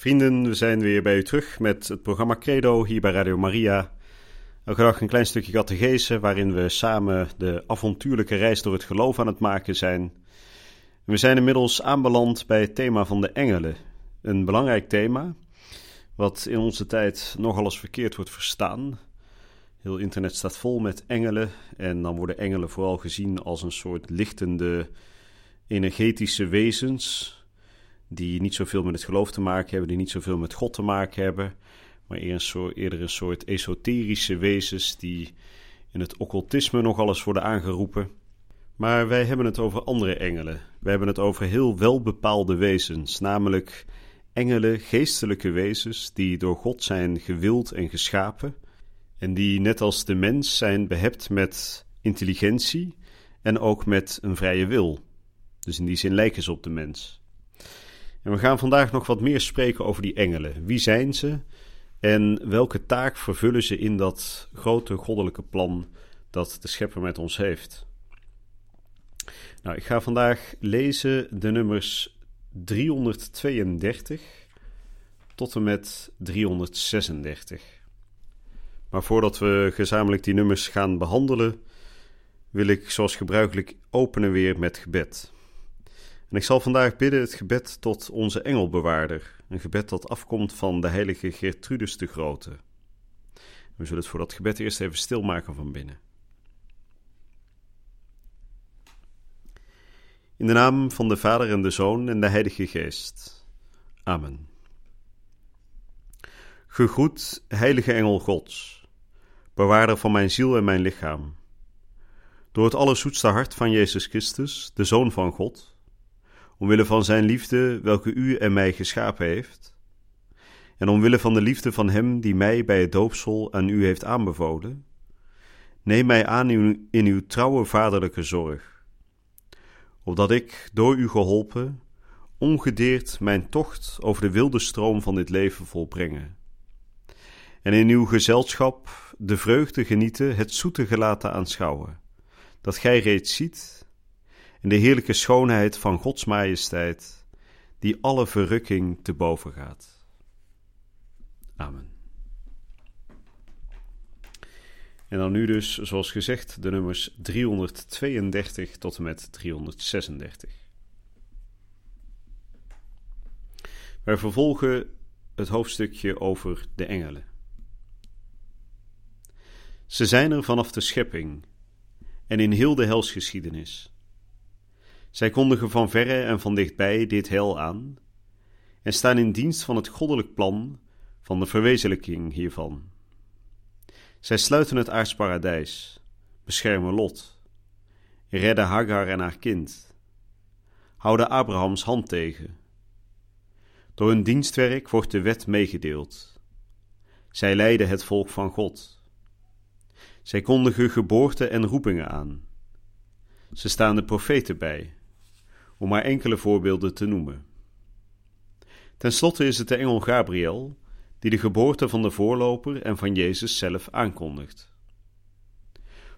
Vrienden, we zijn weer bij u terug met het programma Credo hier bij Radio Maria. Elke dag een klein stukje catechese waarin we samen de avontuurlijke reis door het geloof aan het maken zijn. We zijn inmiddels aanbeland bij het thema van de engelen. Een belangrijk thema, wat in onze tijd nogal eens verkeerd wordt verstaan. Heel internet staat vol met engelen en dan worden engelen vooral gezien als een soort lichtende energetische wezens die niet zoveel met het geloof te maken hebben, die niet zoveel met God te maken hebben, maar eerder een soort esoterische wezens die in het occultisme nog alles worden aangeroepen. Maar wij hebben het over andere engelen. Wij hebben het over heel welbepaalde wezens, namelijk engelen, geestelijke wezens, die door God zijn gewild en geschapen, en die net als de mens zijn behept met intelligentie en ook met een vrije wil. Dus in die zin lijken ze op de mens. En we gaan vandaag nog wat meer spreken over die engelen. Wie zijn ze en welke taak vervullen ze in dat grote goddelijke plan dat de Schepper met ons heeft? Nou, ik ga vandaag lezen de nummers 332 tot en met 336. Maar voordat we gezamenlijk die nummers gaan behandelen, wil ik zoals gebruikelijk openen weer met gebed. En ik zal vandaag bidden het gebed tot onze engelbewaarder, een gebed dat afkomt van de heilige Gertrudus de Grote. We zullen het voor dat gebed eerst even stilmaken van binnen. In de naam van de Vader en de Zoon en de Heilige Geest. Amen. Gegroet, heilige engel Gods, bewaarder van mijn ziel en mijn lichaam. Door het allerzoetste hart van Jezus Christus, de Zoon van God, omwille van zijn liefde, welke u en mij geschapen heeft, en omwille van de liefde van hem die mij bij het doopsel aan u heeft aanbevolen, neem mij aan in uw trouwe vaderlijke zorg, opdat ik, door u geholpen, ongedeerd mijn tocht over de wilde stroom van dit leven volbrengen, en in uw gezelschap de vreugde genieten het zoete gelaten aanschouwen, dat gij reeds ziet en de heerlijke schoonheid van Gods majesteit, die alle verrukking te boven gaat. Amen. En dan nu dus, zoals gezegd, de nummers 332 tot en met 336. Wij vervolgen het hoofdstukje over de engelen. Ze zijn er vanaf de schepping en in heel de helsgeschiedenis. Zij kondigen van verre en van dichtbij dit hel aan en staan in dienst van het goddelijk plan van de verwezenlijking hiervan. Zij sluiten het aardsparadijs, beschermen Lot, redden Hagar en haar kind, houden Abrahams hand tegen. Door hun dienstwerk wordt de wet meegedeeld. Zij leiden het volk van God. Zij kondigen geboorte en roepingen aan. Ze staan de profeten bij om maar enkele voorbeelden te noemen. Ten slotte is het de engel Gabriel die de geboorte van de voorloper en van Jezus zelf aankondigt.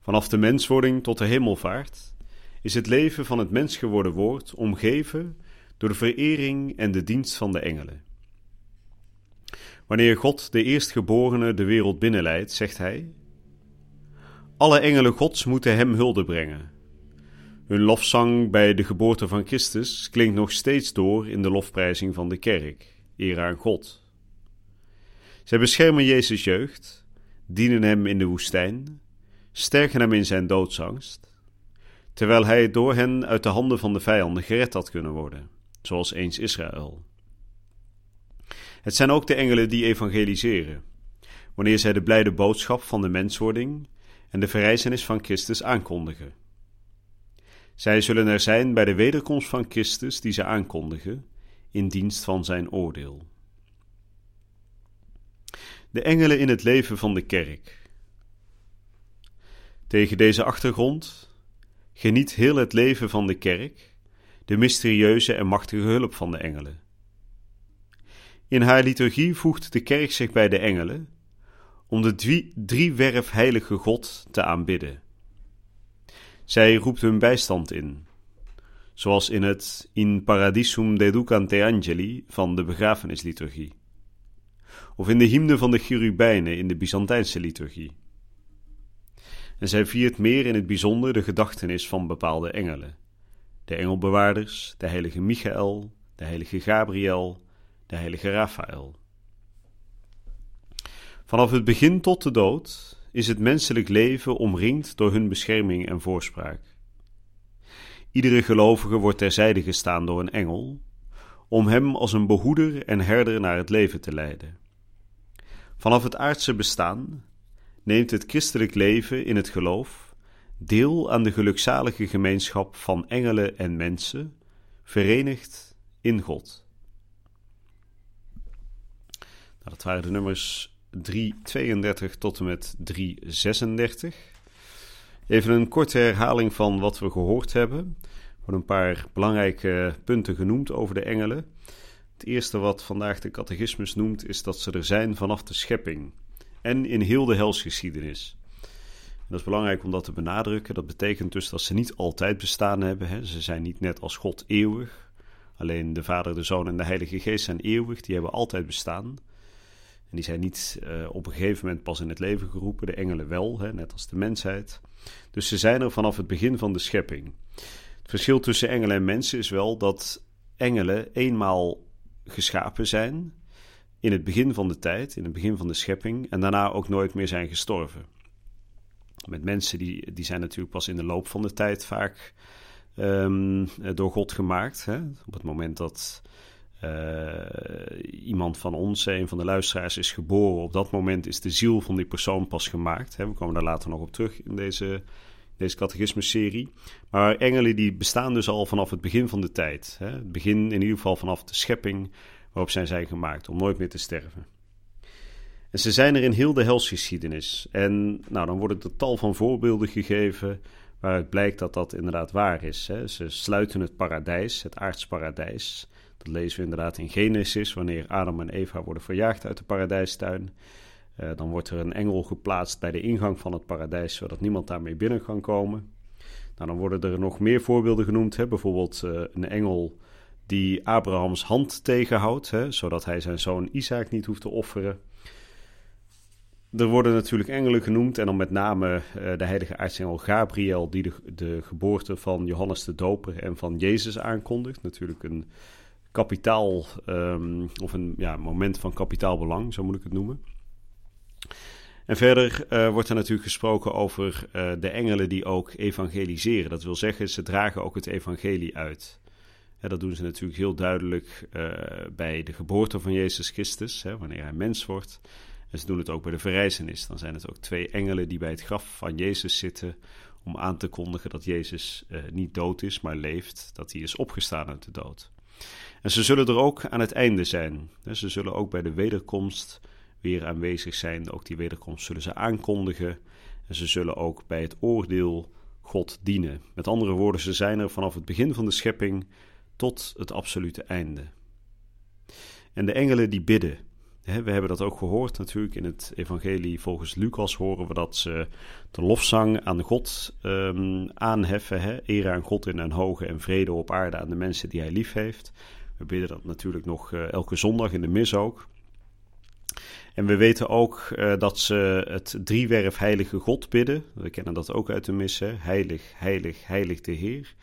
Vanaf de menswording tot de hemelvaart is het leven van het mens geworden woord omgeven door de verering en de dienst van de engelen. Wanneer God de eerstgeborene de wereld binnenleidt, zegt hij: Alle engelen Gods moeten hem hulde brengen hun lofzang bij de geboorte van Christus klinkt nog steeds door in de lofprijzing van de kerk, eer aan God. Zij beschermen Jezus' jeugd, dienen hem in de woestijn, sterken hem in zijn doodsangst, terwijl hij door hen uit de handen van de vijanden gered had kunnen worden, zoals eens Israël. Het zijn ook de engelen die evangeliseren, wanneer zij de blijde boodschap van de menswording en de verrijzenis van Christus aankondigen. Zij zullen er zijn bij de wederkomst van Christus die ze aankondigen, in dienst van zijn oordeel. De engelen in het leven van de kerk. Tegen deze achtergrond geniet heel het leven van de kerk de mysterieuze en machtige hulp van de engelen. In haar liturgie voegt de kerk zich bij de engelen om de drie, driewerf heilige God te aanbidden. Zij roept hun bijstand in, zoals in het In Paradisum deducante angeli van de begrafenisliturgie, of in de hymne van de cherubijnen in de Byzantijnse liturgie. En zij viert meer in het bijzonder de gedachtenis van bepaalde engelen, de engelbewaarders, de heilige Michael, de heilige Gabriel, de heilige Raphaël. Vanaf het begin tot de dood is het menselijk leven omringd door hun bescherming en voorspraak. Iedere gelovige wordt terzijde gestaan door een engel, om hem als een behoeder en herder naar het leven te leiden. Vanaf het aardse bestaan neemt het christelijk leven in het geloof deel aan de gelukzalige gemeenschap van engelen en mensen, verenigd in God. Nou, dat waren de nummers 332 tot en met 336. Even een korte herhaling van wat we gehoord hebben. Er worden een paar belangrijke punten genoemd over de engelen. Het eerste wat vandaag de catechismus noemt is dat ze er zijn vanaf de schepping en in heel de helsgeschiedenis. dat is belangrijk om dat te benadrukken. Dat betekent dus dat ze niet altijd bestaan hebben. Hè. Ze zijn niet net als God eeuwig. Alleen de Vader, de Zoon en de Heilige Geest zijn eeuwig. Die hebben altijd bestaan. En die zijn niet uh, op een gegeven moment pas in het leven geroepen, de engelen wel, hè, net als de mensheid. Dus ze zijn er vanaf het begin van de schepping. Het verschil tussen engelen en mensen is wel dat engelen eenmaal geschapen zijn in het begin van de tijd, in het begin van de schepping, en daarna ook nooit meer zijn gestorven. Met mensen die, die zijn natuurlijk pas in de loop van de tijd vaak um, door God gemaakt. Hè? Op het moment dat iemand van ons, een van de luisteraars, is geboren. Op dat moment is de ziel van die persoon pas gemaakt. Hè? We komen daar later nog op terug in deze, deze catechismus-serie. Maar engelen die bestaan dus al vanaf het begin van de tijd. Hè? Het begin in ieder geval vanaf de schepping waarop zij zijn gemaakt, om nooit meer te sterven. En ze zijn er in heel de helsgeschiedenis. En nou, dan worden er tal van voorbeelden gegeven waaruit blijkt dat dat inderdaad waar is. Hè? Ze sluiten het paradijs, het aardsparadijs. Dat lezen we inderdaad in Genesis, wanneer Adam en Eva worden verjaagd uit de paradijstuin. Uh, dan wordt er een engel geplaatst bij de ingang van het paradijs, zodat niemand daarmee binnen kan komen. Nou, dan worden er nog meer voorbeelden genoemd. Hè? Bijvoorbeeld uh, een engel die Abrahams hand tegenhoudt, hè? zodat hij zijn zoon Isaac niet hoeft te offeren. Er worden natuurlijk engelen genoemd en dan met name uh, de heilige aartsengel Gabriel, die de, de, geboorte van Johannes de Doper en van Jezus aankondigt. Natuurlijk een kapitaal, um, of een ja, moment van kapitaalbelang, zo moet ik het noemen. En verder uh, wordt er natuurlijk gesproken over uh, de engelen die ook evangeliseren. Dat wil zeggen, ze dragen ook het evangelie uit. Dat doen ze natuurlijk heel duidelijk uh, bij de geboorte van Jezus Christus, hè, wanneer hij mens wordt. En ze doen het ook bij de verrijzenis. Dan zijn het ook twee engelen die bij het graf van Jezus zitten om aan te kondigen dat Jezus niet dood is, maar leeft, dat hij is opgestaan uit de dood. En ze zullen er ook aan het einde zijn. Ze zullen ook bij de wederkomst weer aanwezig zijn. Ook die wederkomst zullen ze aankondigen. En ze zullen ook bij het oordeel God dienen. Met andere woorden, ze zijn er vanaf het begin van de schepping tot het absolute einde. En de engelen die bidden. We hebben dat ook gehoord natuurlijk in het evangelie. Volgens Lucas horen we dat ze de lofzang aan God um, aanheffen. Hè? Eer aan God in een hoge en vrede op aarde aan de mensen die hij lief heeft. We bidden dat natuurlijk nog uh, elke zondag in de mis ook. En we weten ook uh, dat ze het driewerf heilige God bidden. We kennen dat ook uit de missen. Heilig, heilig, heilig de Heer.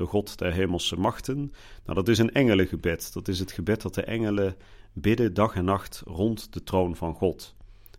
De God der hemelse machten. Nou, dat is een engelengebed. Dat is het gebed dat de engelen bidden dag en nacht rond de troon van God.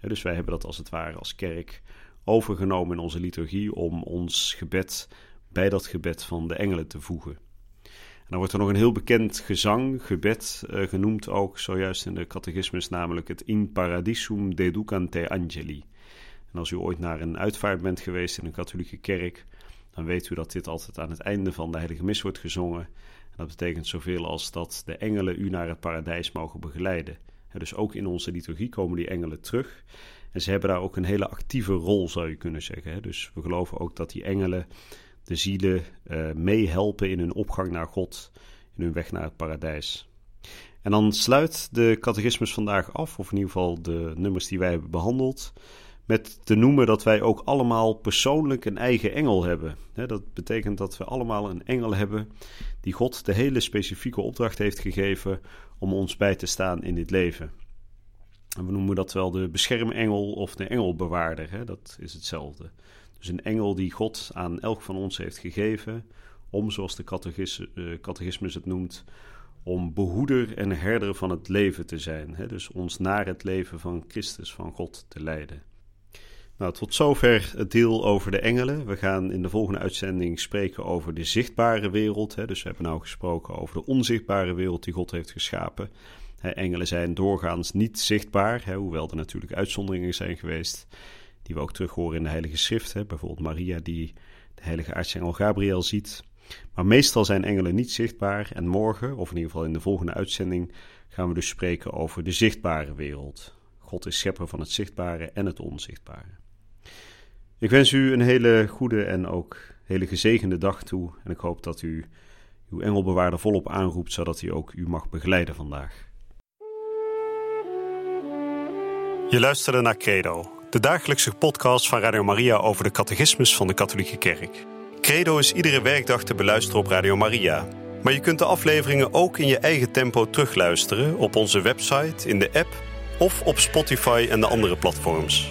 dus wij hebben dat als het ware als kerk overgenomen in onze liturgie om ons gebed bij dat gebed van de engelen te voegen dan wordt er nog een heel bekend gezang, gebed, uh, genoemd ook zojuist in de catechismus, namelijk het In Paradisum Deducante Angeli. En als u ooit naar een uitvaart bent geweest in een katholieke kerk, dan weet u dat dit altijd aan het einde van de heilige mis wordt gezongen. En dat betekent zoveel als dat de engelen u naar het paradijs mogen begeleiden. Dus ook in onze liturgie komen die engelen terug. En ze hebben daar ook een hele actieve rol, zou je kunnen zeggen. Dus we geloven ook dat die engelen de zielen uh, meehelpen in hun opgang naar God, in hun weg naar het paradijs. En dan sluit de catechismus vandaag af, of in ieder geval de nummers die wij hebben behandeld, met te noemen dat wij ook allemaal persoonlijk een eigen engel hebben. Dat betekent dat we allemaal een engel hebben die God de hele specifieke opdracht heeft gegeven om ons bij te staan in dit leven. En we noemen dat wel de beschermengel of de engelbewaarder. Dat is hetzelfde. Dus een engel die God aan elk van ons heeft gegeven om, zoals de eh, catechismus het noemt, om behoeder en herder van het leven te zijn. Dus ons naar het leven van Christus, van God te leiden. Nou, tot zover het deel over de engelen. We gaan in de volgende uitzending spreken over de zichtbare wereld. Hè? Dus we hebben nou gesproken over de onzichtbare wereld die God heeft geschapen. Hè, engelen zijn doorgaans niet zichtbaar, hè, hoewel er natuurlijk uitzonderingen zijn geweest. Die we ook terug horen in de Heilige Schrift. Hè? Bijvoorbeeld Maria die de heilige aartsengel Gabriel ziet. Maar meestal zijn engelen niet zichtbaar. En morgen, of in ieder geval in de volgende uitzending, gaan we dus spreken over de zichtbare wereld. God is schepper van het zichtbare en het onzichtbare. Ik wens u een hele goede en ook hele gezegende dag toe. En ik hoop dat u uw engelbewaarder volop aanroept, zodat hij ook u mag begeleiden vandaag. Je luisterde naar Credo, de dagelijkse podcast van Radio Maria over de catechismus van de Katholieke Kerk. Credo is iedere werkdag te beluisteren op Radio Maria. Maar je kunt de afleveringen ook in je eigen tempo terugluisteren op onze website, in de app of op Spotify en de andere platforms.